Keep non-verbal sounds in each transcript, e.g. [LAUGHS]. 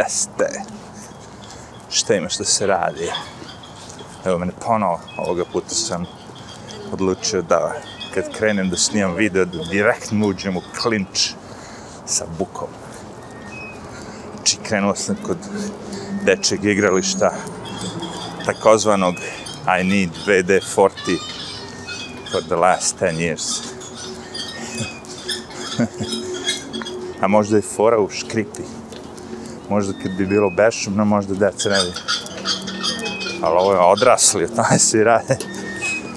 gde ste? Šta imaš da se radi? Evo mene ponovo, ovoga puta sam odlučio da kad krenem da snimam video, da direktno uđem u klinč sa bukom. Znači, krenuo sam kod dečeg igrališta, takozvanog I need VD40 for the last 10 years. [LAUGHS] A možda i fora u škripi. Možda kad bi bilo bešumno, možda deca ne bi. Ali ovo je odrasli, o tome svi rade.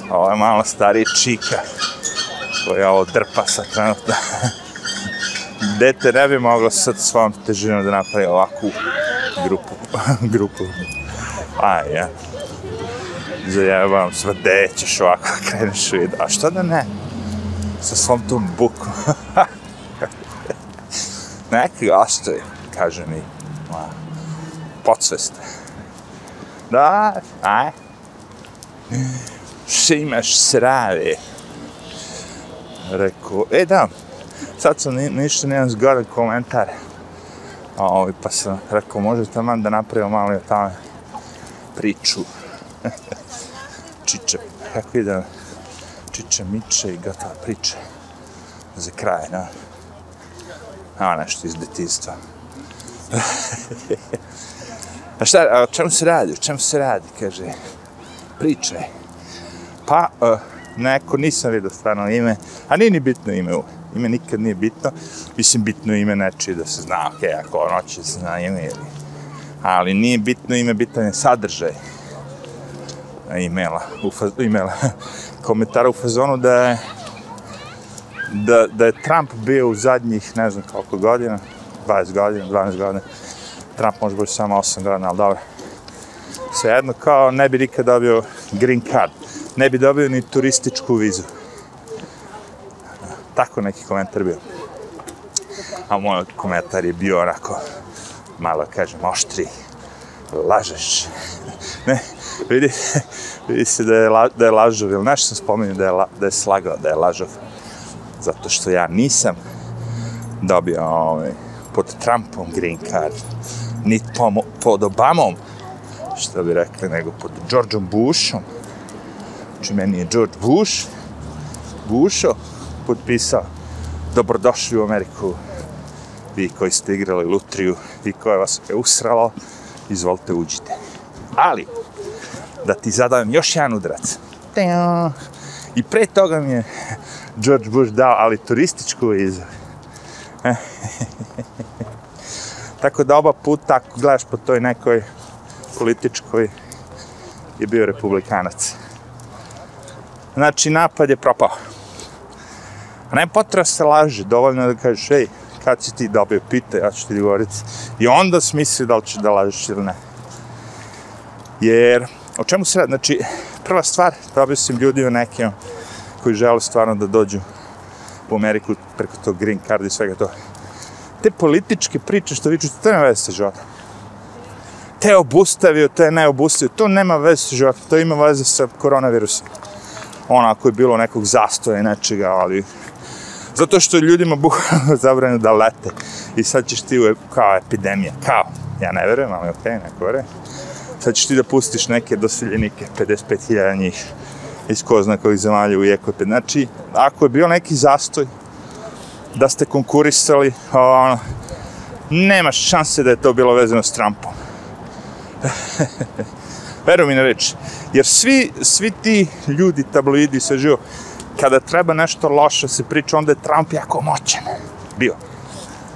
Ovo je malo stariji čika koja ovo drpa sa trenutno. [LAUGHS] Dete ne bi moglo sad svom težinom da napravi ovakvu grupu. [LAUGHS] grupu. Aj, ja. Zajebavam sve, gde ćeš ovako kreneš u. A što da ne? Sa svom tom bukom. [LAUGHS] Neki ostaje, kaže mi. Podsveste. Da, aj. Što imaš srave? Rekao, e da, sad sam ni, ništa nemam zgodan komentar. A ovaj, pa sam rekao, možete man da napravimo malo o tome priču. [LAUGHS] Čiče, kako ide, čiče, miče i gotova priča. Za kraj, na. A, nešto iz detinstva. [LAUGHS] a šta, a o čemu se radi, o čemu se radi, kaže, priče. Pa, uh, neko, nisam vidio stvarno ime, a nije ni bitno ime, ime nikad nije bitno, mislim bitno ime neči da se zna, ok, ako noće se zna ime ili, ali nije bitno ime, bitan je sadržaj imela, u faz, imela [LAUGHS] komentara u fazonu da je da, da je Trump bio u zadnjih, ne znam koliko godina, 20 godina, 12 godina, Trump može biti samo 8 godina, ali dobro. Svejedno, kao ne bi nikad dobio green card ne bi dobio ni turističku vizu. Tako neki komentar bio. A moj komentar je bio onako, malo kažem, oštri, lažeš. ne, vidi, vidi se da je, la, da je lažov, ili nešto sam spomenuo da je, la, da je slagao, da je lažov. Zato što ja nisam dobio ovaj, pod Trumpom green card, niti pod Obamom, što bi rekli, nego pod Georgeom Bushom, Znači, meni je George Bush, Busho, potpisao dobrodošli u Ameriku. Vi koji ste igrali lutriju, vi koje vas je usralo, izvolite uđite. Ali, da ti zadavim još jedan udrac. I pre toga mi je George Bush dao, ali turističku vizu. [LAUGHS] Tako da oba puta, ako gledaš po toj nekoj političkoj, je bio republikanac. Znači, napad je propao. A ne potreba se laže, dovoljno da kažeš, ej, kad si ti dobio pita, ja ću ti govoriti. I onda smisli da li ćeš da lažeš ili ne. Jer, o čemu se radi? Znači, prva stvar, da objasnim ljudima nekim koji žele stvarno da dođu u Ameriku preko tog green card i svega to. Te političke priče što viču, to nema veze sa životom. Te obustavio, te ne obustavio, to nema veze sa životom, to ima veze sa koronavirusom onako je bilo nekog zastoja i nečega, ali zato što ljudima [LAUGHS] bukvalno zabranjeno da lete i sad ćeš ti u, kao epidemija, kao, ja ne verujem, ali okej, okay, neko vere, sad ćeš ti da pustiš neke doseljenike, 55.000 njih iz ko zna kojih zemalja u epidemija. Znači, ako je bio neki zastoj da ste konkurisali, ono, nemaš šanse da je to bilo vezano s Trumpom. [LAUGHS] Veruj mi na reč. Jer svi, svi ti ljudi, tabloidi, sve živo, kada treba nešto loše se priča, onda je Trump jako moćan. Bio.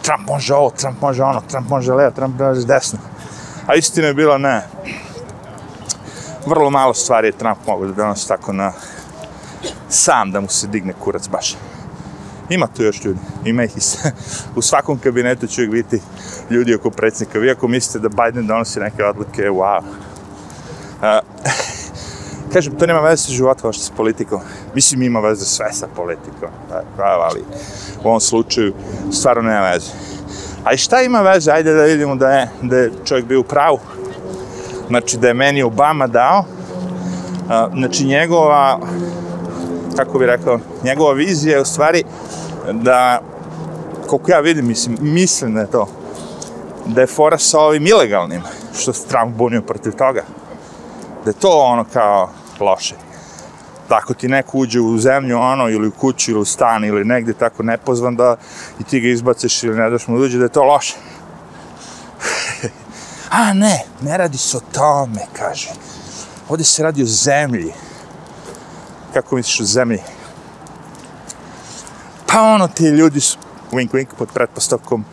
Trump može ovo, Trump može ono, Trump može levo, Trump može desno. A istina je bila ne. Vrlo malo stvari je Trump mogu da donosi tako na sam da mu se digne kurac baš. Ima tu još ljudi, ima ih i u svakom kabinetu će uvijek biti ljudi oko predsjednika. Vi ako mislite da Biden donosi neke odluke, wow, Uh, [LAUGHS] kažem, to nema veze sa životom, što s politikom. Mislim, ima veze sve sa politikom. Ali u ovom slučaju stvarno nema veze. A i šta ima veze? Ajde da vidimo da je, da je čovjek bio u pravu. Znači, da je meni Obama dao. Uh, znači, njegova, kako bi rekao, njegova vizija je u stvari da, koliko ja vidim, mislim, mislim da je to, da je fora sa ovim ilegalnim, što se Trump bunio protiv toga. Da je to ono kao loše. Tako ti neko uđe u zemlju, ono, ili u kuću, ili u stan, ili negde tako nepozvan da i ti ga izbaciš ili ne daš mu da uđe, da je to loše. A ne, ne radi se o tome, kaže. Ovdje se radi o zemlji. Kako misliš o zemlji? Pa ono, ti ljudi su, wink wink, pod pretpostavkom,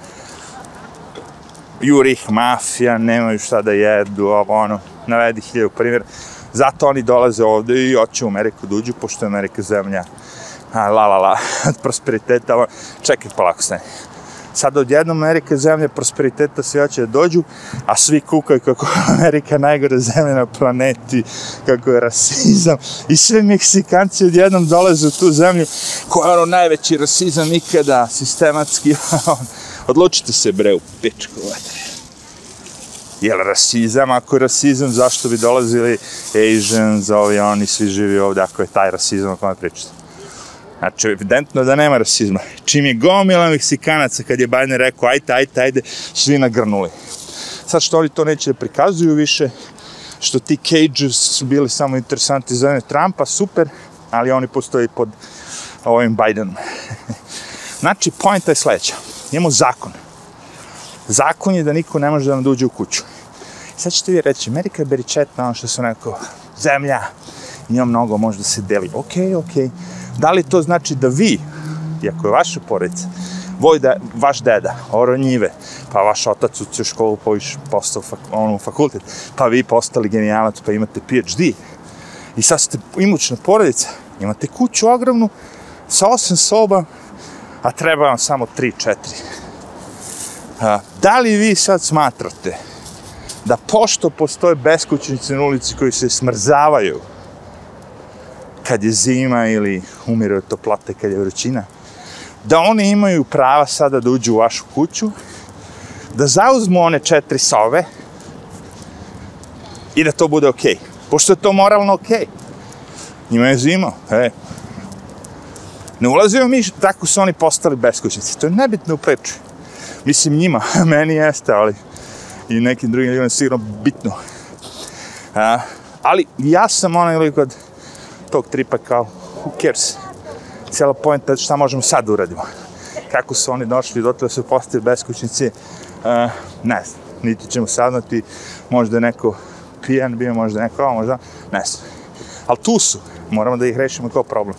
jurih, mafija, nemaju šta da jedu, ovo ono, navedi hiljadu primjer. Zato oni dolaze ovde i hoće u Ameriku da uđu, pošto je Amerika zemlja, a, la la la, [LAUGHS] prosperiteta, čekaj polako stane sad odjednom Amerika zemlja prosperiteta se hoće da dođu, a svi kukaju kako Amerika najgore zemlja na planeti, kako je rasizam i sve Meksikanci odjednom dolaze u tu zemlju koja je ono najveći rasizam ikada, sistematski, [LAUGHS] odlučite se bre u pičku vatre. Jel rasizam, ako je rasizam, zašto bi dolazili Asians, ovi, oni svi živi ovdje, ako je taj rasizam o kome pričate? Znači, evidentno da nema rasizma. Čim je gomila Meksikanaca, kad je Biden rekao, ajte, ajte, ajde, svi nagrnuli. Sad što oni to neće da prikazuju više, što ti cages su bili samo interesanti za Trumpa, super, ali oni postoji pod ovim Bidenom. [LAUGHS] znači, pojenta je sledeća. Imamo zakon. Zakon je da niko ne može da nam dođe u kuću. Sad ćete vi reći, Amerika je beričetna, ono što su neko, zemlja, ima mnogo, može da se deli. Okej, okay, okej. Okay Da li to znači da vi, iako je vaša porodica, voj da, vaš deda, oro pa vaš otac u školu poviš postao fak, ono, fakultet, pa vi postali genijalac, pa imate PhD, i sad ste imućna porodica, imate kuću ogromnu, sa osam soba, a treba vam samo tri, četiri. A, da li vi sad smatrate da pošto postoje beskućnice na ulici koji se smrzavaju, kad je zima ili umire od toplote kad je vrućina, da oni imaju prava sada da uđu u vašu kuću, da zauzmu one četiri sove i da to bude okej. Okay. Pošto je to moralno okej. Okay. Njima je zima, e. Ne ulazimo mi, tako su oni postali beskućnici. To je nebitno u priču. Mislim njima, [LAUGHS] meni jeste, ali i nekim drugim ljudima sigurno bitno. A, ali ja sam onaj lik od tog tripa kao who cares. Cijela pojenta šta možemo sad uradimo. Kako su oni došli do toga su postali beskućnici, uh, ne znam. Niti ćemo saznati, možda neko pijan bio, možda neko, ovo, možda, ne znam. Ali tu su, moramo da ih rešimo kao problem.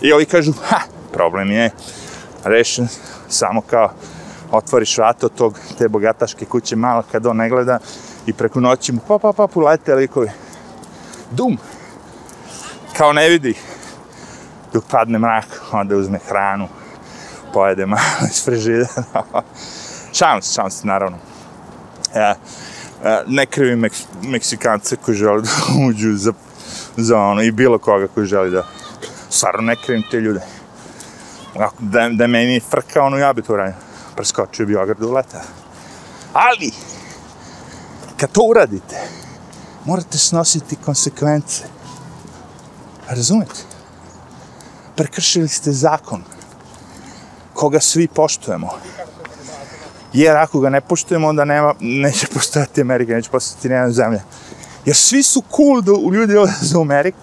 I ovi kažu, ha, problem je rešen samo kao otvoriš vrata od tog, te bogataške kuće malo kad on ne gleda i preko noći mu pa pa pa pulete likovi. Dum, kao ne vidi dok padne mrak, onda uzme hranu, pojede malo iz frižida. [LAUGHS] šalim se, šalim se, naravno. Ja, ne krivim Mek Meksikance koji žele da [LAUGHS] uđu za, za ono, i bilo koga koji želi da... Stvarno ne krivim te ljude. Da, da meni frka, ono, ja bi to radio. Preskočio bi ogradu leta. Ali, kad to uradite, morate snositi konsekvence. Razumete? Prekršili ste zakon koga svi poštujemo. Jer ako ga ne poštujemo, onda nema, neće postojati Amerika, neće postojati nema zemlja. Jer svi su cool da ljudi odlaze u Ameriku.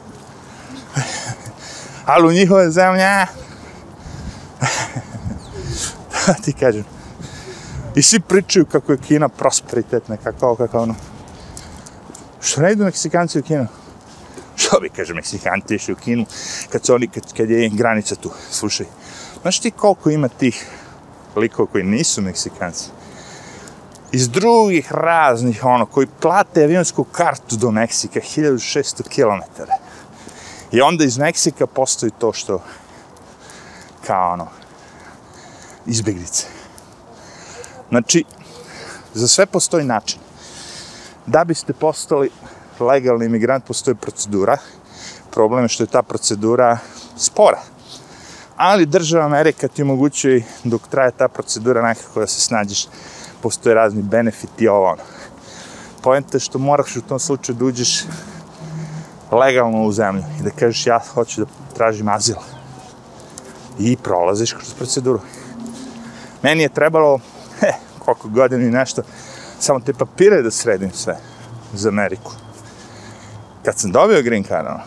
Ali u njihove zemlje, da ti kažem. I svi pričaju kako je Kina prosperitetna, kako, kako ono. Što ne idu Meksikanci u Kinu? [LAUGHS] što bi, kaže, Meksikanti išli u Kinu, kad, su oni, kad, kad je granica tu. Slušaj, znaš ti koliko ima tih likova koji nisu Meksikanci? Iz drugih raznih, ono, koji plate avionsku kartu do Meksika, 1600 km. I onda iz Meksika postoji to što, kao ono, izbjeglice. Znači, za sve postoji način. Da biste postali legalni imigrant postoji procedura. Problem je što je ta procedura spora. Ali država Amerika ti omogućuje dok traje ta procedura nekako da se snađeš. Postoje razni benefiti i ovo ono. Pojenta je što moraš u tom slučaju da uđeš legalno u zemlju i da kažeš ja hoću da tražim azil. I prolaziš kroz proceduru. Meni je trebalo, he, koliko godina i nešto, samo te papire da sredim sve za Ameriku. Kad sam dobio green card, ono,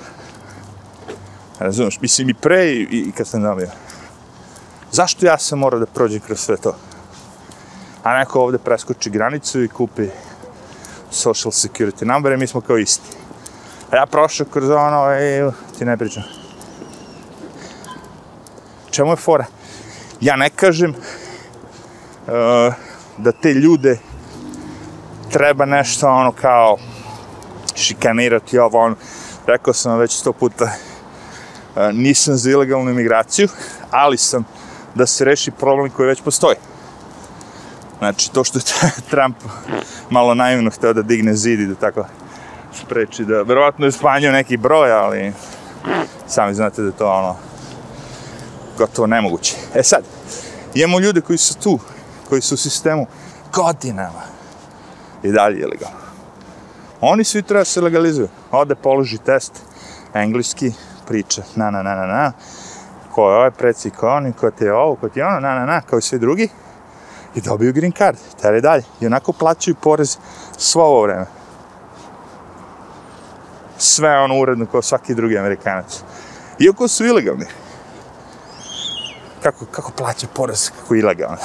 razumiješ, mislim i pre i, i kad sam dobio. Zašto ja sam morao da prođem kroz sve to? A neko ovde preskoči granicu i kupi social security number i mi smo kao isti. A ja prošao kroz ono, ej, ti ne pričam. Čemu je fora? Ja ne kažem uh, da te ljude treba nešto ono kao šikanirati ovo ono. Rekao sam već sto puta, uh, nisam za ilegalnu imigraciju, ali sam da se reši problem koji već postoji. Znači, to što je [LAUGHS] Trump malo naivno hteo da digne zid i da tako spreči da, verovatno je smanjio neki broj, ali sami znate da je to ono gotovo nemoguće. E sad, imamo ljude koji su tu, koji su u sistemu godinama i dalje ilegalno. Oni svi treba se legalizuju. Ode, položi test, engleski, priča, na, na, na, na, na, ko je ovaj preci, ko je oni, ko ti je ovo, ko ti je ono, na, na, na, kao i svi drugi, i dobiju green card, tere dalje. I onako plaćaju porez svo ovo vreme. Sve ono uredno kao svaki drugi amerikanac. Iako su ilegalni. Kako, kako plaća porez kako ilegalno?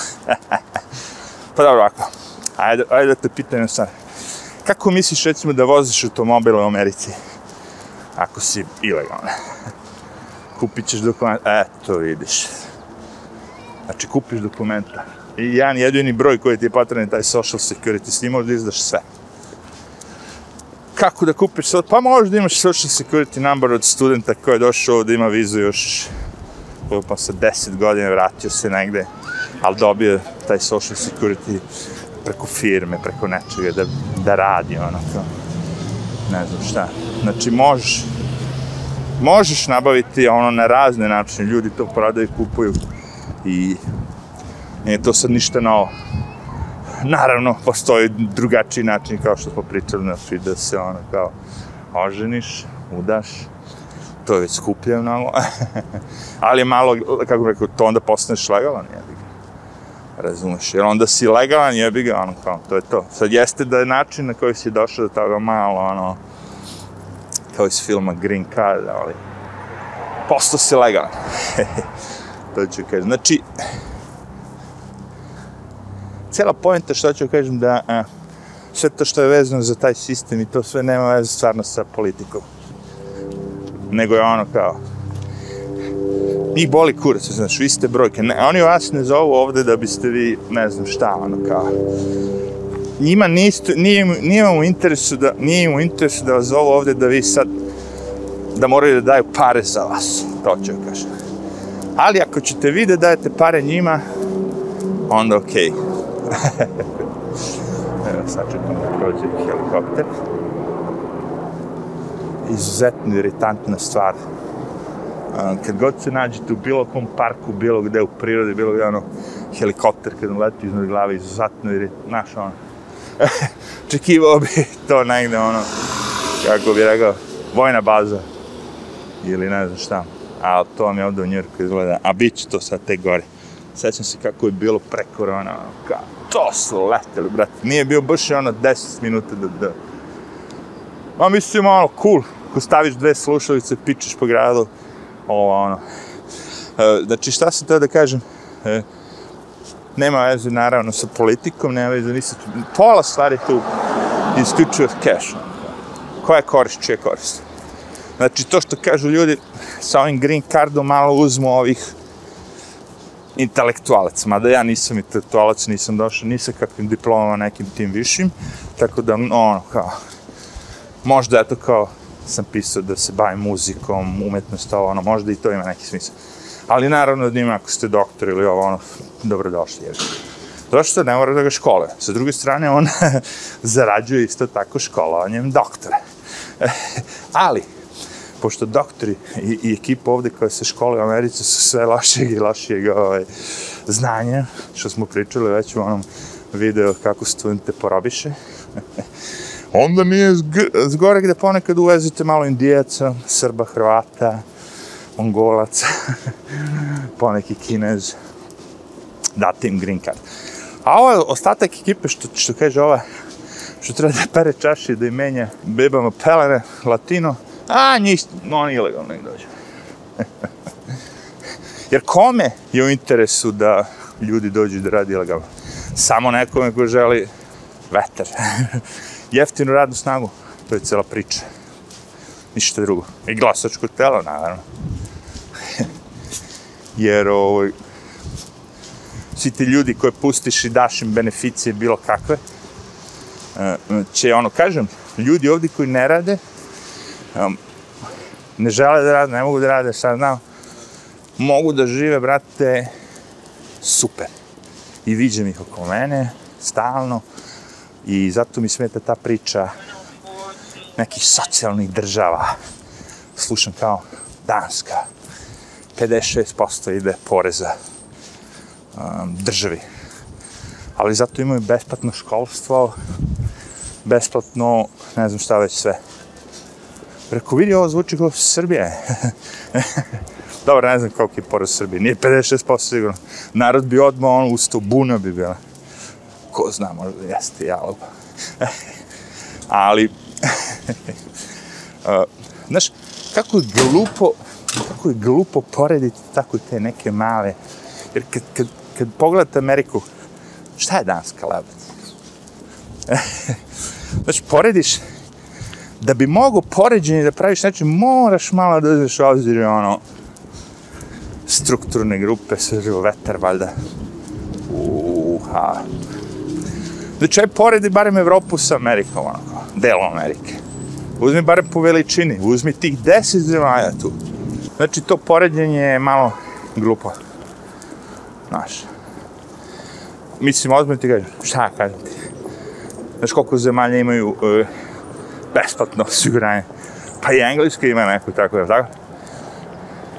[LAUGHS] pa dobro, ovako. Ajde, ajde da te pitam stvar. Kako misliš, recimo, da voziš automobil u Americi? Ako si ilegalno. Kupit ćeš dokument. Eto, vidiš. Znači, kupiš dokumenta i jedan jedini broj koji ti je potreban taj social security, s njim možda izdaš sve. Kako da kupiš sad? Pa možda imaš social security number od studenta koji je došao ovdje, ima vizu još pa sa 10 godina vratio se negde, ali dobio taj social security preko firme, preko nečega, da, da radi ono kao, ne znam šta. Znači možeš, možeš nabaviti ono na razne načine, ljudi to prodaju, kupuju i Nije to sad ništa novo. Naravno, postoji drugačiji način, kao što smo pričali, znači da se ono kao oženiš, udaš, to je već skuplje mnogo, [LAUGHS] ali malo, kako bih rekao, to onda postaneš legalan, jebi ga. Razumeš, jer onda si legalan, jebi ga, ono kao, to je to. Sad jeste da je način na koji si došao do toga malo, ono, kao iz filma Green Card, ali postao si legalan. [LAUGHS] to ću kažem. Znači, cijela pojenta što ću kažem da a, sve to što je vezano za taj sistem i to sve nema veze stvarno sa politikom. Nego je ono kao njih boli kurac, znaš, vi ste brojke. Ne, oni vas ne zovu ovde da biste vi, ne znam šta, ono kao. Njima nisto, nije, nije mu interesu da, nije im u interesu da vas zovu ovde da vi sad, da moraju da daju pare za vas. To ću kažem. Ali ako ćete vi da dajete pare njima, onda okej. Okay. [LAUGHS] Evo, sad čekam da prođe helikopter. Izuzetno iritantna stvar. Kad god se nađete u bilo kom parku, bilo gde u prirodi, bilo gde ono, helikopter kad leti iznad glave, izuzetno iritantno, znaš ono. [LAUGHS] Čekivao bi to negde ono, kako bi rekao, vojna baza. Ili ne znam šta. Ali to vam je ovdje u Njurku izgleda. A bit će to sad te gore. Sećam se kako je bilo pre korona, kao, to su leteli, brate. Nije bio baš ono 10 minuta da, da. Ma mislim, ono, cool. Ko staviš dve slušalice, pičeš po gradu, ovo, ono. E, znači, šta sam teo da kažem? E, nema veze, naravno, sa politikom, nema veze, nisi tu. Pola stvari tu isključuje cash. Koja je korist, čija je korist? Znači, to što kažu ljudi, sa ovim green cardom malo uzmu ovih intelektualac, mada ja nisam intelektualac, nisam došao ni sa kakvim diplomama nekim tim višim, tako da, ono, kao, možda eto kao sam pisao da se bavim muzikom, umetnost, ovo, ono, možda i to ima neki smisla. Ali naravno da ima, ako ste doktor ili ovo, ono, dobrodošli, jer Zato ne mora da ga škole. Sa druge strane, on [LAUGHS] zarađuje isto tako školovanjem doktora. [LAUGHS] Ali, pošto doktori i, i ekipa ovde koja se škole u Americi su sve lošijeg i lošijeg ovaj, znanja, što smo pričali već u onom videu kako studente porobiše, [LAUGHS] onda nije zgore gde ponekad uvezete malo indijaca, srba, hrvata, mongolaca, [LAUGHS] poneki kinez, date im green card. A ovo ostatak ekipe, što, što kaže ova, što treba da pere čaši, da im menja bebama pelene, latino, a njih, no, oni ilegalno nek dođu. [LAUGHS] Jer kome je u interesu da ljudi dođu da radi ilegalno? Samo nekome ko želi vetar. [LAUGHS] Jeftinu radnu snagu. To je cela priča. Ništa drugo. I glasačko telo, naravno. [LAUGHS] Jer ovaj, svi ti ljudi koje pustiš i daš im beneficije bilo kakve, eh, će ono, kažem, ljudi ovdje koji ne rade, ne žele da rade, ne mogu da rade, šta znam, mogu da žive, brate, super. I viđem ih oko mene, stalno, i zato mi smeta ta priča nekih socijalnih država. Slušam kao Danska, 56% ide poreza um, državi. Ali zato imaju besplatno školstvo, besplatno, ne znam šta već sve. Preko vidi ovo zvuči kao Srbije. [LAUGHS] Dobro, ne znam koliko je porez Srbije. Nije 56% sigurno. Narod bi odmah ono ustao, buna bi bila. Ko zna, možda jeste jalov. [LAUGHS] Ali, uh, [LAUGHS] znaš, kako je glupo, kako je glupo porediti tako te neke male, jer kad, kad, kad pogledate Ameriku, šta je danska lebac? [LAUGHS] znači, porediš, da bi mogo poređenje da praviš, znači, moraš malo da uzmeš obzir, ono, strukturne grupe, sve vetar, valjda. Uha. Znači, aj poredi barem Evropu sa Amerikom, ono, delo Amerike. Uzmi barem po veličini, uzmi tih deset zemalja tu. Znači, to poređenje je malo glupo. Znaš. Mislim, ozbiljno ti kažem, šta kažem ti? Znaš koliko zemalja imaju uh, besplatno osiguranje? Pa i Engleska ima neko tako, je tako?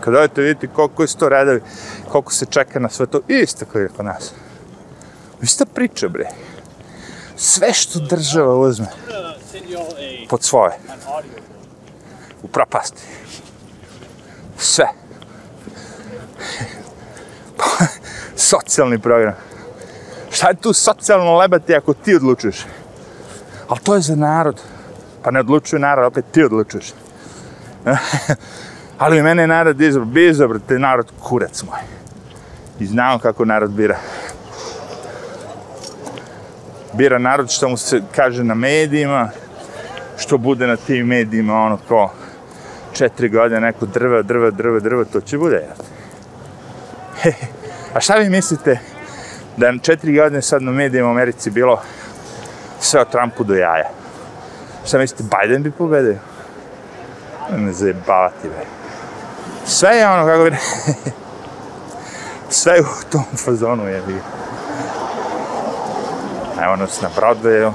Kad odete vidite koliko je sto redovi, koliko se čeka na sve to, isto kao je kod nas. Ista priča, bre. Sve što država uzme pod svoje. U propasti. Sve. Socijalni program. Šta je tu socijalno lebati ako ti odlučuješ? Ali to je za narod. Pa ne odlučuje narod, opet ti odlučuješ. [LAUGHS] Ali mene je narod izabro, bi izabro, te narod kurac moj. I znamo kako narod bira. Bira narod što mu se kaže na medijima, što bude na tim medijima, ono ko četiri godine neko drve, drve, drve, drve, to će bude, jel? A šta vi mislite da na četiri godine sad na medijima u Americi bilo sve o Trumpu do jaja? Šta mislite, Biden bi pobedio? Ne zajebavati, be. Sve je ono, kako bi [LAUGHS] Sve je u tom fazonu, je bi. Evo nas na Broadwayu.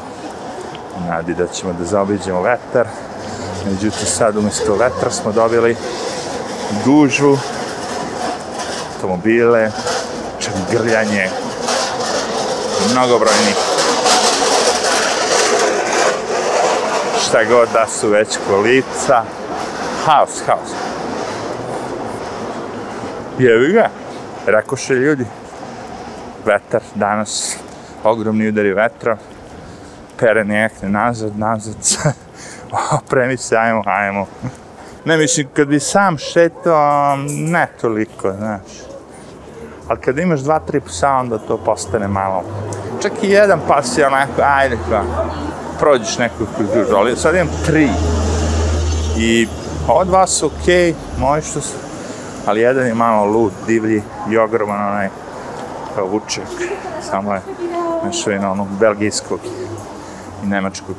Nadi da ćemo da zaobiđemo vetar. Međutim, sad umjesto vetra smo dobili gužu, automobile, čak grljanje, mnogobrojni šta god da su već kolica. Haos, haos. Jevi ga, rekoše ljudi. Vetar danas, ogromni udari vetra, pere nekne nazad, nazad, [LAUGHS] opremi se, ajmo, ajmo. Ne, mislim, kad bi sam šetao, ne toliko, znaš. Ali kad imaš dva, tri psa, onda to postane malo. Čak i jedan pas je onako, ajde, kao, prođeš neku kulturu, ali sad imam tri. I od vas su okej, okay, moji što su, ali jedan je malo lud, divlji i ogroman onaj kao vuček, samo je nešto na onog belgijskog i nemačkog.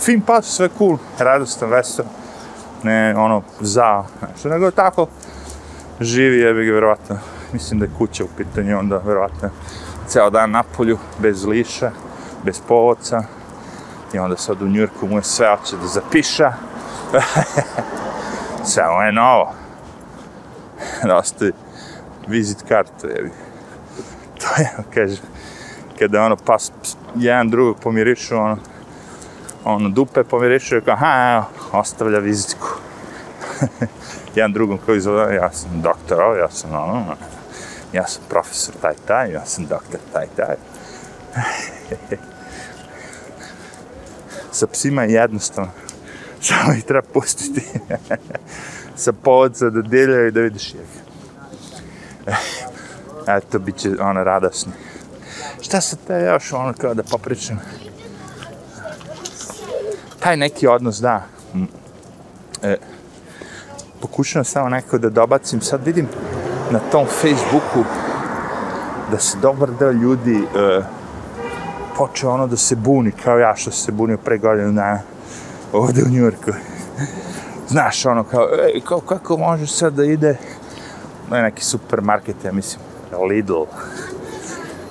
Fin pas, sve cool, radostan, vesel, ne ono za, nešto, nego tako živi jebi ga verovatno. Mislim da je kuća u pitanju, onda verovatno ceo dan na polju, bez liša, bez povoca. I onda sad u Njurku mu je sve oće da zapiša. [LAUGHS] Samo je novo. Da ostaje vizit kartu, jebi. [LAUGHS] To je, kaže, kada ono pas, jedan drugog pomirišu, ono, ono, dupe pomirišu, kao, aha, evo, ostavlja vizitku. [LAUGHS] jedan drugom koji zove, ja sam doktor, ovo, ja sam ono, ja sam profesor taj taj, ja sam doktor taj taj. [LAUGHS] Sa psima je jednostavno. [LAUGHS] Samo ih treba pustiti. Sa povodca da deljaju i da vidiš jeg. Eto, bit će ono radosni. Šta se te još ono kao da popričam? Taj neki odnos, da. Mm. E, pokušavam samo neko da dobacim. Sad vidim na tom Facebooku da se dobar deo ljudi e, počeo ono da se buni, kao ja što se bunio pre godinu dana ovde u Njurku. Znaš, ono, kao, ej, kao, kako može sad da ide no, neki supermarket, ja mislim, Lidl.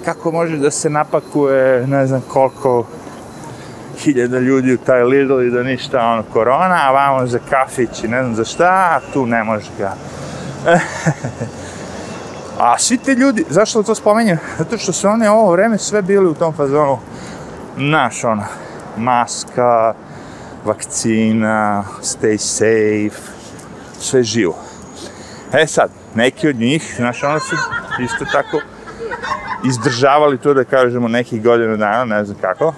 Kako može da se napakuje, ne znam koliko hiljada ljudi u taj Lidl i da ništa, ono, korona, a vamo za kafić i ne znam za šta, a tu ne može ga. [LAUGHS] A svi ti ljudi, zašto to spomenjem? Zato što su oni ovo vreme sve bili u tom fazonu, naš ono, maska, vakcina, stay safe, sve živo. E sad, neki od njih, znaš, ono su isto tako izdržavali to da kažemo nekih godina dana, ne znam kako,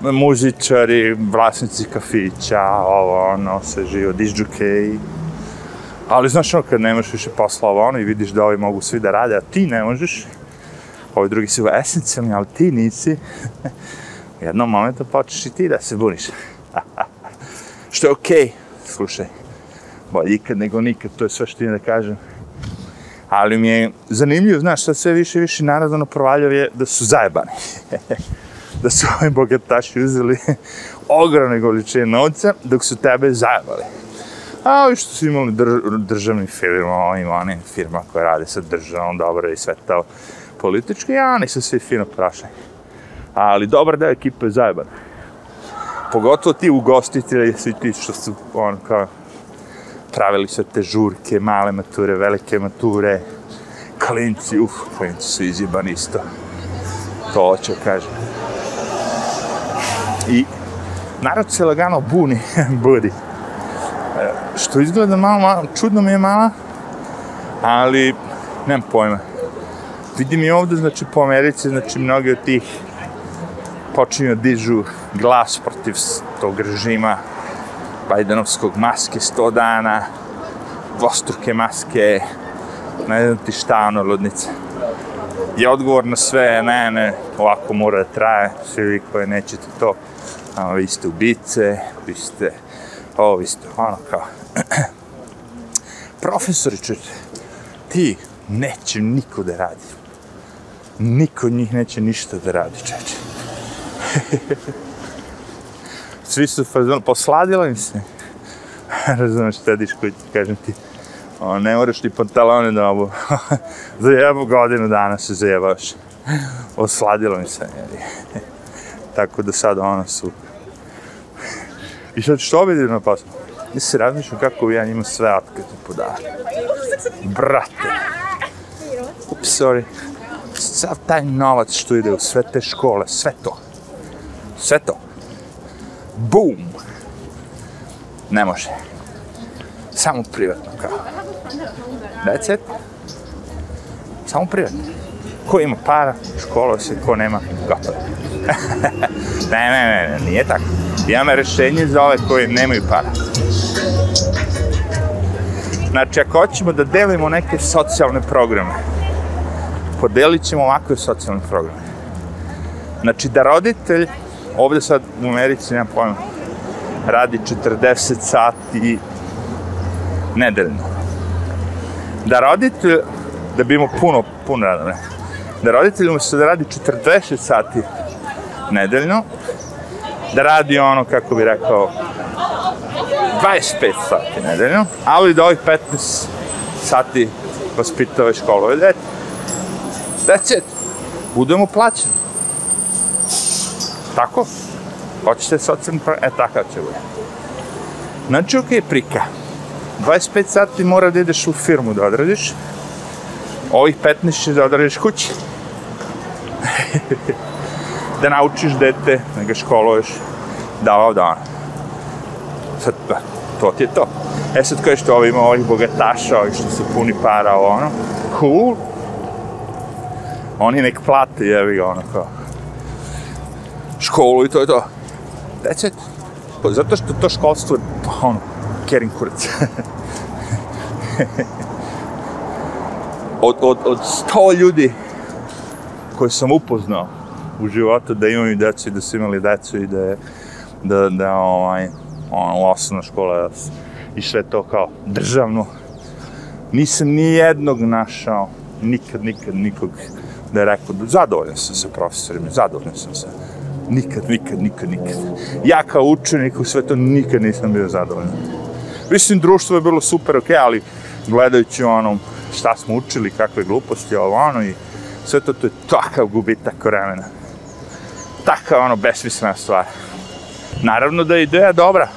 muzičari, vlasnici kafića, ovo, ono, sve živo, disđukeji, Ali znaš ono, kad nemaš više posla ovo ono i vidiš da ovi mogu svi da rade, a ti ne možeš, ovi drugi su esencijalni, ali ti nisi, [LAUGHS] u jednom momentu počneš i ti da se buniš. [LAUGHS] što je okej, okay. slušaj, bolje ikad nego nikad, to je sve što ti da kažem. Ali mi je zanimljivo, znaš, sad sve više i više naravno provaljao je da su zajebani. [LAUGHS] da su ovi bogataši uzeli [LAUGHS] ogromne količine novca, dok su tebe zajebali. A ovi što su imali drž državni firma, ovim onim firma koje rade sa državom, dobro i sve to politički, ja, oni su svi fino prošli. Ali dobar deo ekipe je zajeban. Pogotovo ti ugostitelji, svi ti što su, on, kao, pravili sve te žurke, male mature, velike mature, klinci, uf, klinci su izjebani isto. To hoću kažem. I narod se lagano buni, [LAUGHS] budi što izgleda malo, malo, čudno mi je mala, ali nemam pojma. Vidim i ovde, znači, po Americi, znači, mnogi od tih počinju da dižu glas protiv tog režima Bajdenovskog maske 100 dana, dvostruke maske, ne znam ti šta, ono, ludnica. I odgovor na sve, ne, ne, ovako mora da traje, svi vi koji nećete to, a, vi ste ubice, vi ste ovo isto, ono kao. [CLEARS THROAT] Profesori, čujte, ti neće niko da radi. Niko od njih neće ništa da radi, čeče. [LAUGHS] Svi su fazon, posladilo im se. [LAUGHS] Razumeš, tediš koji ti kažem ti, o, ne moraš ti pantalone da obu. [LAUGHS] Za jednu godinu dana se zajebavaš. [LAUGHS] Osladilo mi se, jeli. Tako da sad ono su I sad što vidi na pasu? Ja se razmišljam kako ja njima sve otkritu podavati. Brate. Ups, sorry. Sav taj novac što ide u sve te škole, sve to. Sve to. Boom. Ne može. Samo privatno kao. That's it. Samo privatno. Ko ima para, škola se, ko nema, gotovo. [LAUGHS] ne, ne, ne, ne, nije tako. Imamo rešenje za ove koje nemaju para. Znači, ako hoćemo da delimo neke socijalne programe, podelit ćemo ovakve socijalne programe. Znači, da roditelj, ovde sad u Americi, nema pojma, radi 40 sati nedeljno. Da roditelj, da bi imao puno, puno radno vremena, da roditelj umjesto da radi 40 sati nedeljno, da radi ono, kako bi rekao, 25 sati nedeljno, ali da ovih 15 sati vaspitava školove dete. That's it. Budemo plaćeni. Tako? Hoćete socijalni program? E, takav će bude. Znači, ok, prika. 25 sati mora da ideš u firmu da odradiš. Ovih 15 će da odradiš kući. [LAUGHS] da naučiš dete, da ga školuješ, da ovo da. Sad, da, to ti je to. E sad kažeš to, ovo ima ovih bogataša, ovih što se puni para, ovo ono, cool. Oni nek plate, jevi ga ono kao. Školu i to je to. That's it. Pa zato što to školstvo je, ono, kerin kurac. od, od, od sto ljudi koji sam upoznao u životu da imaju decu i da su imali decu i da je, da, da ovaj, ono, osnovna škola i sve to kao državno. Nisam ni jednog našao, nikad, nikad, nikog da je rekao, zadovoljan sam sa profesorima, zadovoljan sam sa nikad, nikad, nikad, nikad. Ja kao učenik u sve to nikad nisam bio zadovoljan. Mislim, društvo je bilo super, ok, ali gledajući ono, šta smo učili, kakve gluposti, ovo ono i sve to, to je takav gubitak vremena. Takav ono, besmislena stvar. Naravno da je ideja dobra.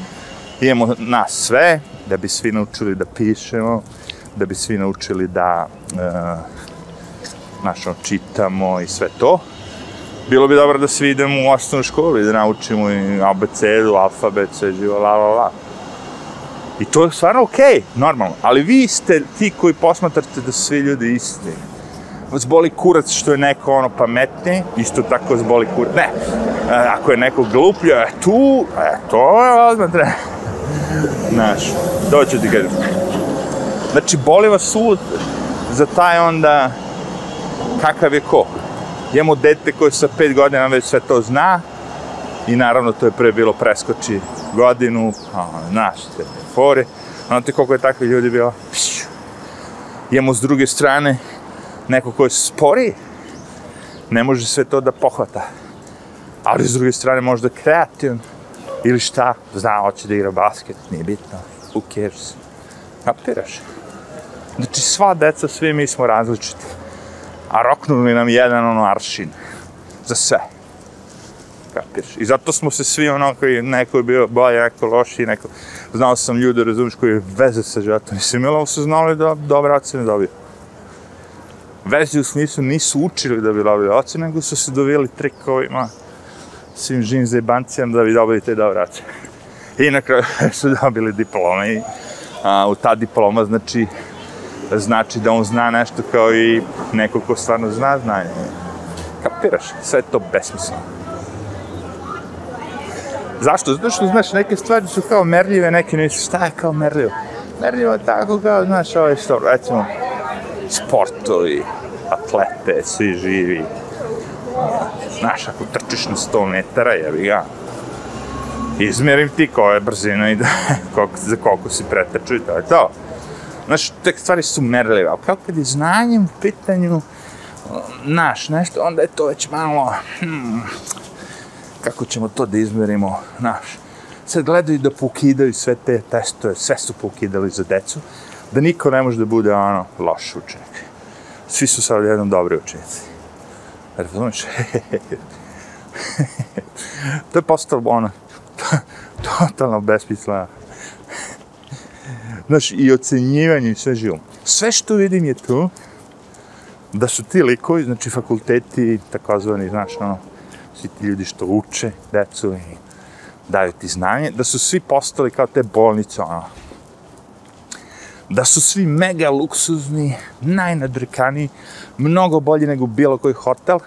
[LAUGHS] Imamo nas sve, da bi svi naučili da pišemo, da bi svi naučili da uh, našo, čitamo i sve to. Bilo bi dobro da svi idemo u osnovnu školu i da naučimo i abecedu, alfabet, sve živo, la, la, la. I to je stvarno okej, okay, normalno. Ali vi ste ti koji posmatrate da svi ljudi isti. Vas boli kurac što je neko ono pametniji, isto tako vas boli kurac. Ne, e, ako je neko glupljo, e, tu, e, to je odmah treba. Znaš, ću ti kažem. Znači, boli vas sud za taj onda kakav je ko. Imamo dete koje sa pet godina već sve to zna i naravno to je pre bilo preskoči godinu, a, znaš, te fore. Znate koliko je takvih ljudi bilo? Imamo s druge strane neko ko je spori, ne može sve to da pohvata. Ali s druge strane možda kreativan ili šta, zna, hoće da igra basket, nije bitno, who cares. Kapiraš? Znači sva deca, svi mi smo različiti. A roknuli nam jedan ono aršin. Za sve kapiraš. I zato smo se svi ono koji neko je bio bolje, neko loši, neko... Znao sam ljude, razumiješ, koji veze sa životom. I Similom su znali da dobre ocene dobiju. Veze u smislu nisu učili da bi dobili ocene, nego su se dovijeli trikovima, svim živim zajebancijama da bi dobili te dobre ocene. I na kraju [LAUGHS] su dobili diplome i a, u ta diploma znači znači da on zna nešto kao i neko ko stvarno zna znanje. Kapiraš? Sve je to besmisleno. Zašto? Zato što, znaš, neke stvari su kao merljive, neke nisu. Šta je kao merljivo? Merljivo je tako kao, znaš, ovo je što, recimo, sportovi, atlete, svi živi. Znaš, ako trčiš na 100 metara, jebi ga. Izmerim ti koja je brzina i da, [LAUGHS] koliko, za koliko si pretrču i to je to. Znaš, te stvari su merljive, ali kao kad je znanjem u pitanju, znaš, nešto, onda je to već malo, hmm, kako ćemo to da izmerimo, znaš. Sad gledaju da pokidaju sve te testove, sve su pokidali za decu, da niko ne može da bude ono loš učenik. Svi su sad jednom dobri učenici. Razumiješ? [LAUGHS] to je postalo ono, [LAUGHS] totalno besmisleno. Znaš, i ocenjivanje i sve živo. Sve što vidim je to, da su ti likovi, znači fakulteti, takozvani, znaš, ono, svi ti ljudi što uče decu i daju ti znanje, da su svi postali kao te bolnice, ono. Da su svi mega luksuzni, najnadrkaniji, mnogo bolji nego bilo koji hotel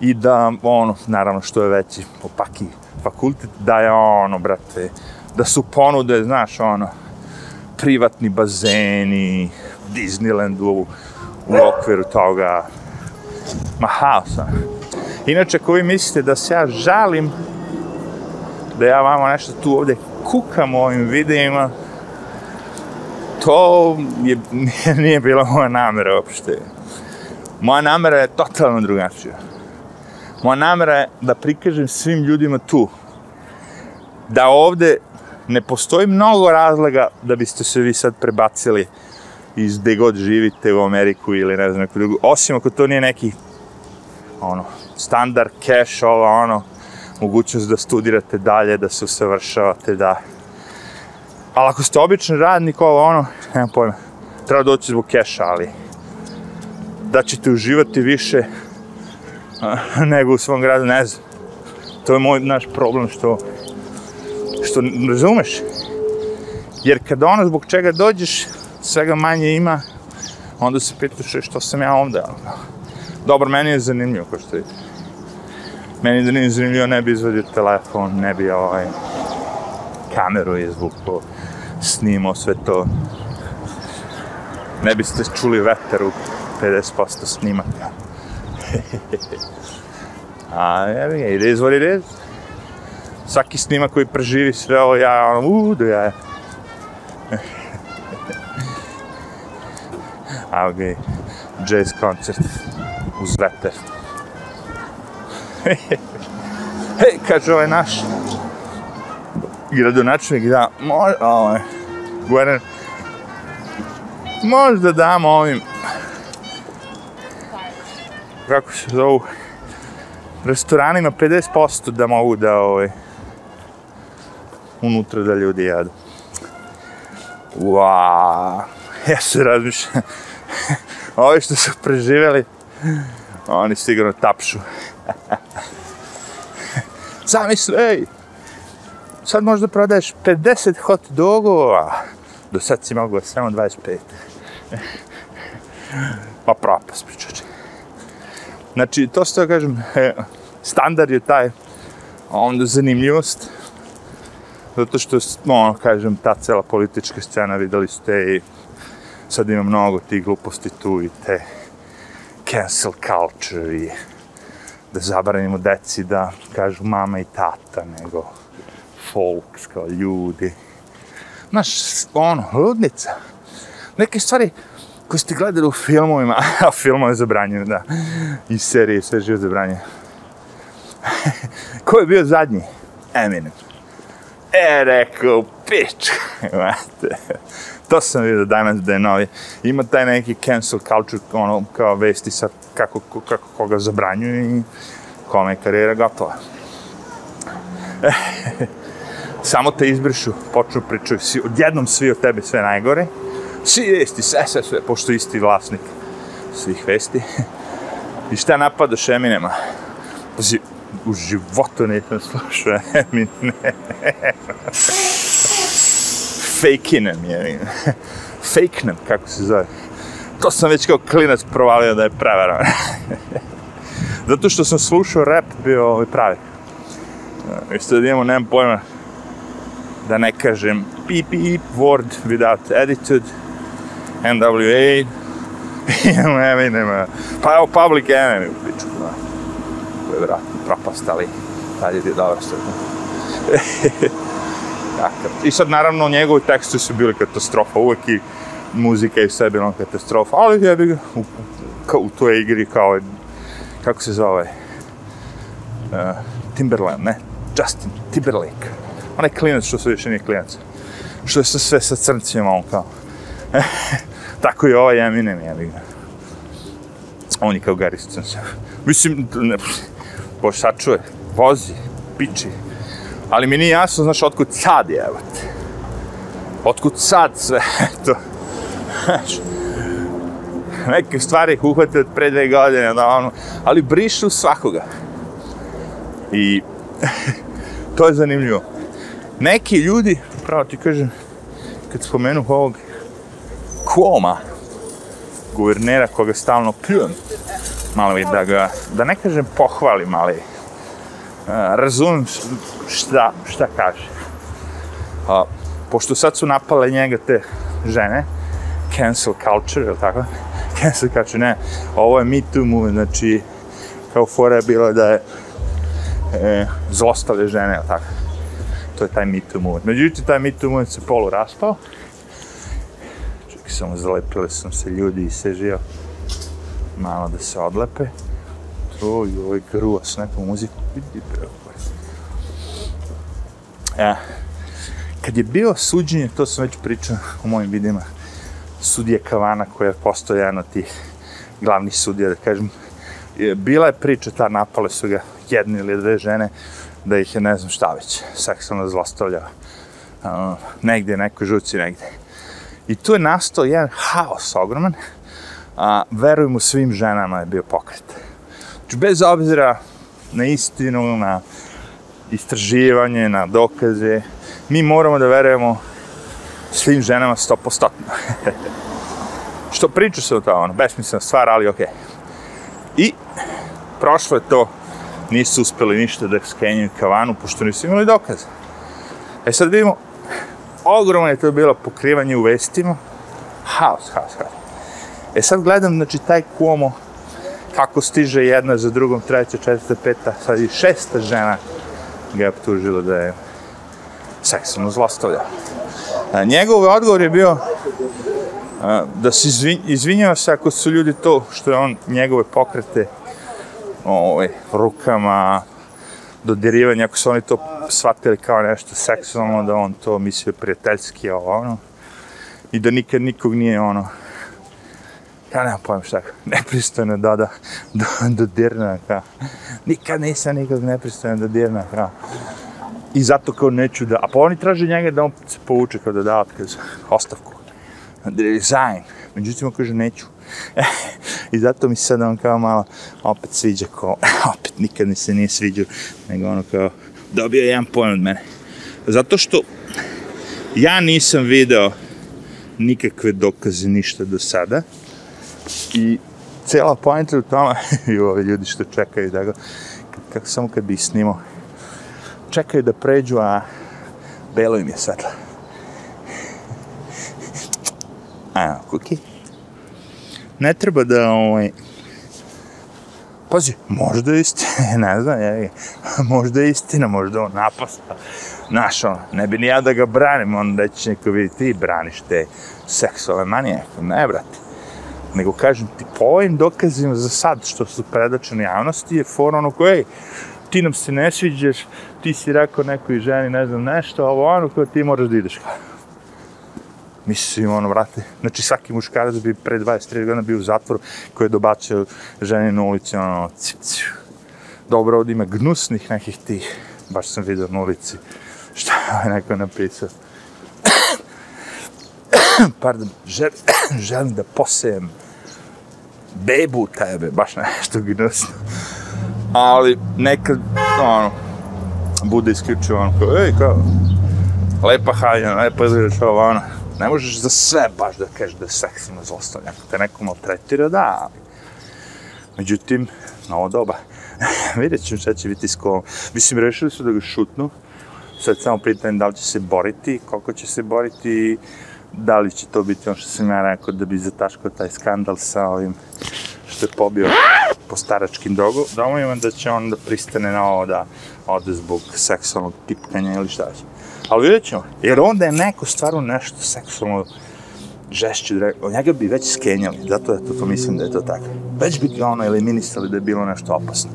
i da, ono, naravno što je veći opaki fakultet, da je ono, brate, da su ponude, znaš, ono, privatni bazeni, Disneyland u, u okviru toga, ma haosa. Inače, ako vi mislite da se ja žalim, da ja vama nešto tu ovde kukam u ovim videima, to je, nije, [LAUGHS] nije bila moja namera uopšte. Moja namera je totalno drugačija. Moja namera je da prikažem svim ljudima tu da ovde ne postoji mnogo razloga da biste se vi sad prebacili iz gde god živite u Ameriku ili ne znam neku drugu, osim ako to nije neki ono, standard, cash, ovo, ono, mogućnost da studirate dalje, da se usavršavate, da... Ali ako ste običan radnik, ovo, ono, nemam pojma, treba doći zbog keša, ali da ćete uživati više nego u svom gradu, ne znam. To je moj naš problem što, što razumeš. Jer kada ono zbog čega dođeš, svega manje ima, onda se pitaš što sam ja ovde. Dobro, meni je zanimljivo, kao što vidite. Meni da nije zanimljivo, ne bi izvadio telefon, ne bi ovaj, kameru izvukao, snimao sve to. Ne biste čuli veter u 50% snimaka. [LAUGHS] A evo ga, it is what it is. Svaki snimak koji preživi sve ovo, ja ono, uuu, do ja. Evo ga i jazz koncert uz veter. Hej, kaže ovaj naš gradonačnik da, može, ovaj, guverner, možda damo ovim, kako se zovu, restoranima 50% da mogu da, ovaj, unutra da ljudi jedu. Ua, [LAUGHS] ja se razmišljam, [LAUGHS] ovi što su preživjeli, oni sigurno tapšu. [LAUGHS] Zamisli, ej, sad možda prodaješ 50 hot dogova, do sad si mogu samo 25. Pa propast, pričače. Znači, to što kažem, e, standard je taj, onda zanimljivost, zato što, ono, kažem, ta cela politička scena, videli ste i sad ima mnogo tih gluposti tu i te cancel culture i da zabranimo deci da kažu mama i tata, nego folks kao ljudi. Znaš, ono, ludnica. Neke stvari koje ste gledali u filmovima, [LAUGHS] a filmove zabranjuju, da, i serije, sve živo zabranjuju. [LAUGHS] Ko je bio zadnji? Eminem. E, rekao, pič, [LAUGHS] to sam vidio danas da je novi. Ima taj neki cancel culture, ono, kao vesti sa kako, kako koga zabranjuju i kome je karijera gotova. [LAUGHS] Samo te izbrišu, počnu pričaju, svi, odjednom svi od tebe sve najgore. Svi vesti, sve, sve, sve, pošto isti vlasnik svih vesti. [LAUGHS] I šta napadaš Eminema? Pazi, u životu nisam slušao Eminem. Fake-inem je. Fake-nem, kako se zove. To sam već kao klinac provalio da je prevaran. Zato što sam slušao rap bio ovaj pravi. Isto da imamo, nemam pojma, da ne kažem pip pip word without attitude, NWA, ne nema, pa evo Public Enemy u piču, da. To je vratno propastali, tad je dobro. [LAUGHS] Takav. I sad naravno njegovi tekstu su bili katastrofa, uvek i muzika i sve bilo katastrofa, ali jebi ga, u, u, toj igri kao, kako se zove, uh, Timberland, ne, Justin Timberlake. Onaj klinac što se više nije klinac. Što je sa sve sa crncima, on kao. [LAUGHS] Tako i ovaj Eminem, jebi ga. On je kao Gary Stevens. Mislim, ne, boš sačuje, vozi, piči. Ali mi nije jasno, znaš, otkud sad je, evo te. Otkud sad sve [LAUGHS] to. Neke stvari uhvate od pre dve godine, da ono, ali brišu svakoga. I [LAUGHS] to je zanimljivo. Neki ljudi, pravo ti kažem, kad spomenu ovog Kuoma, guvernera koga stalno pljujem, malo mi da ga, da ne kažem pohvalim, ali uh, razumim šta, šta kaže. Uh, pošto sad su napale njega te žene, cancel culture, je tako? [LAUGHS] Cancel culture, ne, ovo je Me Too movement, znači, kao fora je bilo da je e, zlostavlja žene, je tako? To je taj Me Too movement. Međutim, taj Me Too movement se polu raspao. Čekaj, samo zalepili sam se ljudi i se žio malo da se odlepe. Oj, oj, gruo s nekom. Vidi, bre, E, kad je bio suđenje, to sam već pričao u mojim videima, sudije Kavana koja je postao jedan od tih glavnih sudija, da kažem, bila je priča, ta napale su ga jedne ili dve žene, da ih je ne znam šta već, seksualno zlostavljao. Uh, negdje, nekoj žuci, negdje. I tu je nastao jedan haos ogroman, a verujem u svim ženama je bio pokret. Znači, bez obzira na istinu, na istraživanje, na dokaze, mi moramo da verujemo svim ženama stopostotno. [LAUGHS] Što priču se o to, ono, besmislena stvar, ali okej. Okay. I prošlo je to nisu uspeli ništa da skenjuju kavanu, pošto nisu imali dokaze. E sad vidimo, ogromno je to bilo pokrivanje u vestima, haos, haos, haos. E sad gledam, znači, taj Cuomo, kako stiže jedna za drugom, treća, četvrta, peta, sad i šesta žena ga je optužila da je seksualno zlostavlja. A, njegov odgovor je bio a, da se izvin, izvinjava se ako su ljudi to što je on njegove pokrete ovaj, rukama, dodirivanje, ako su oni to shvatili kao nešto seksualno, da on to mislio prijateljski, ovo, ono, i da nikad nikog nije, ono, ja nemam pojma šta, nepristojno da, da, da, da dirna, kao, nikad nisam nikog nepristojno da dirna, kao, i zato kao neću da, a pa oni traže njega da on se povuče kao da da otkaz, ostavku, da resign, međutim on kaže neću, I zato mi se sad on kao malo opet sviđa ko, [LAUGHS] opet nikad mi se nije sviđao, nego ono kao dobio jedan pojem od mene. Zato što ja nisam video nikakve dokaze ništa do sada i cijela pojenta u tome [LAUGHS] i ovi ljudi što čekaju da ga kako samo kad bi snimao čekaju da pređu a belo im je svetlo [LAUGHS] a kuki ne treba da ovaj Pazi, možda je istina, [LAUGHS] ne znam, je, možda je istina, možda on napasta. Znaš, ne bi ni ja da ga branim, on da će neko vidjeti, ti braniš te seksualne manije. Ne, brate. Nego kažem ti, po ovim dokazima za sad, što su predačene javnosti, je for ono koje, ti nam se ne sviđaš, ti si rekao nekoj ženi, ne znam, nešto, ovo ono koje ti moraš da ideš. Mislim, ono, vrate, znači svaki muškarac bi pre 23 godina bio u zatvoru koji je dobacio žene na ulici, ono, cip. Dobro, ovdje ima gnusnih nekih tih, baš sam vidio na ulici, šta je neko napisao. [COUGHS] Pardon, žel, [COUGHS] želim da posejem bebu tebe, baš nešto gnusno. Ali nekad, ono, bude isključivo ono, kao, ej, kao, lepa haljena, lepa izgledaš ovo, ono, ne možeš za sve baš da kažeš da je seksualno zlostavljanje. Ako te neko maltretira, da, ali... Međutim, na ovo doba, [LAUGHS] vidjet ćemo šta će biti s kolom. Mislim, rešili su da ga šutnu. Sad samo pitanje da li će se boriti, koliko će se boriti, da li će to biti ono što sam ja rekao da bi zataškao taj skandal sa ovim što je pobio po staračkim domovima, da će on da pristane na ovo da ode zbog seksualnog tipkanja ili šta će. Ali vidjet ćemo, jer onda je neko stvarno nešto seksualno žešće, od njega bi već skenjali, zato je to, to mislim da je to tako. Već bi ga ono eliminisali da je bilo nešto opasno.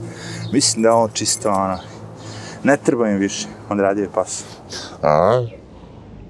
Mislim da je ovo čisto ono, ne treba im više, on radi je pas. A?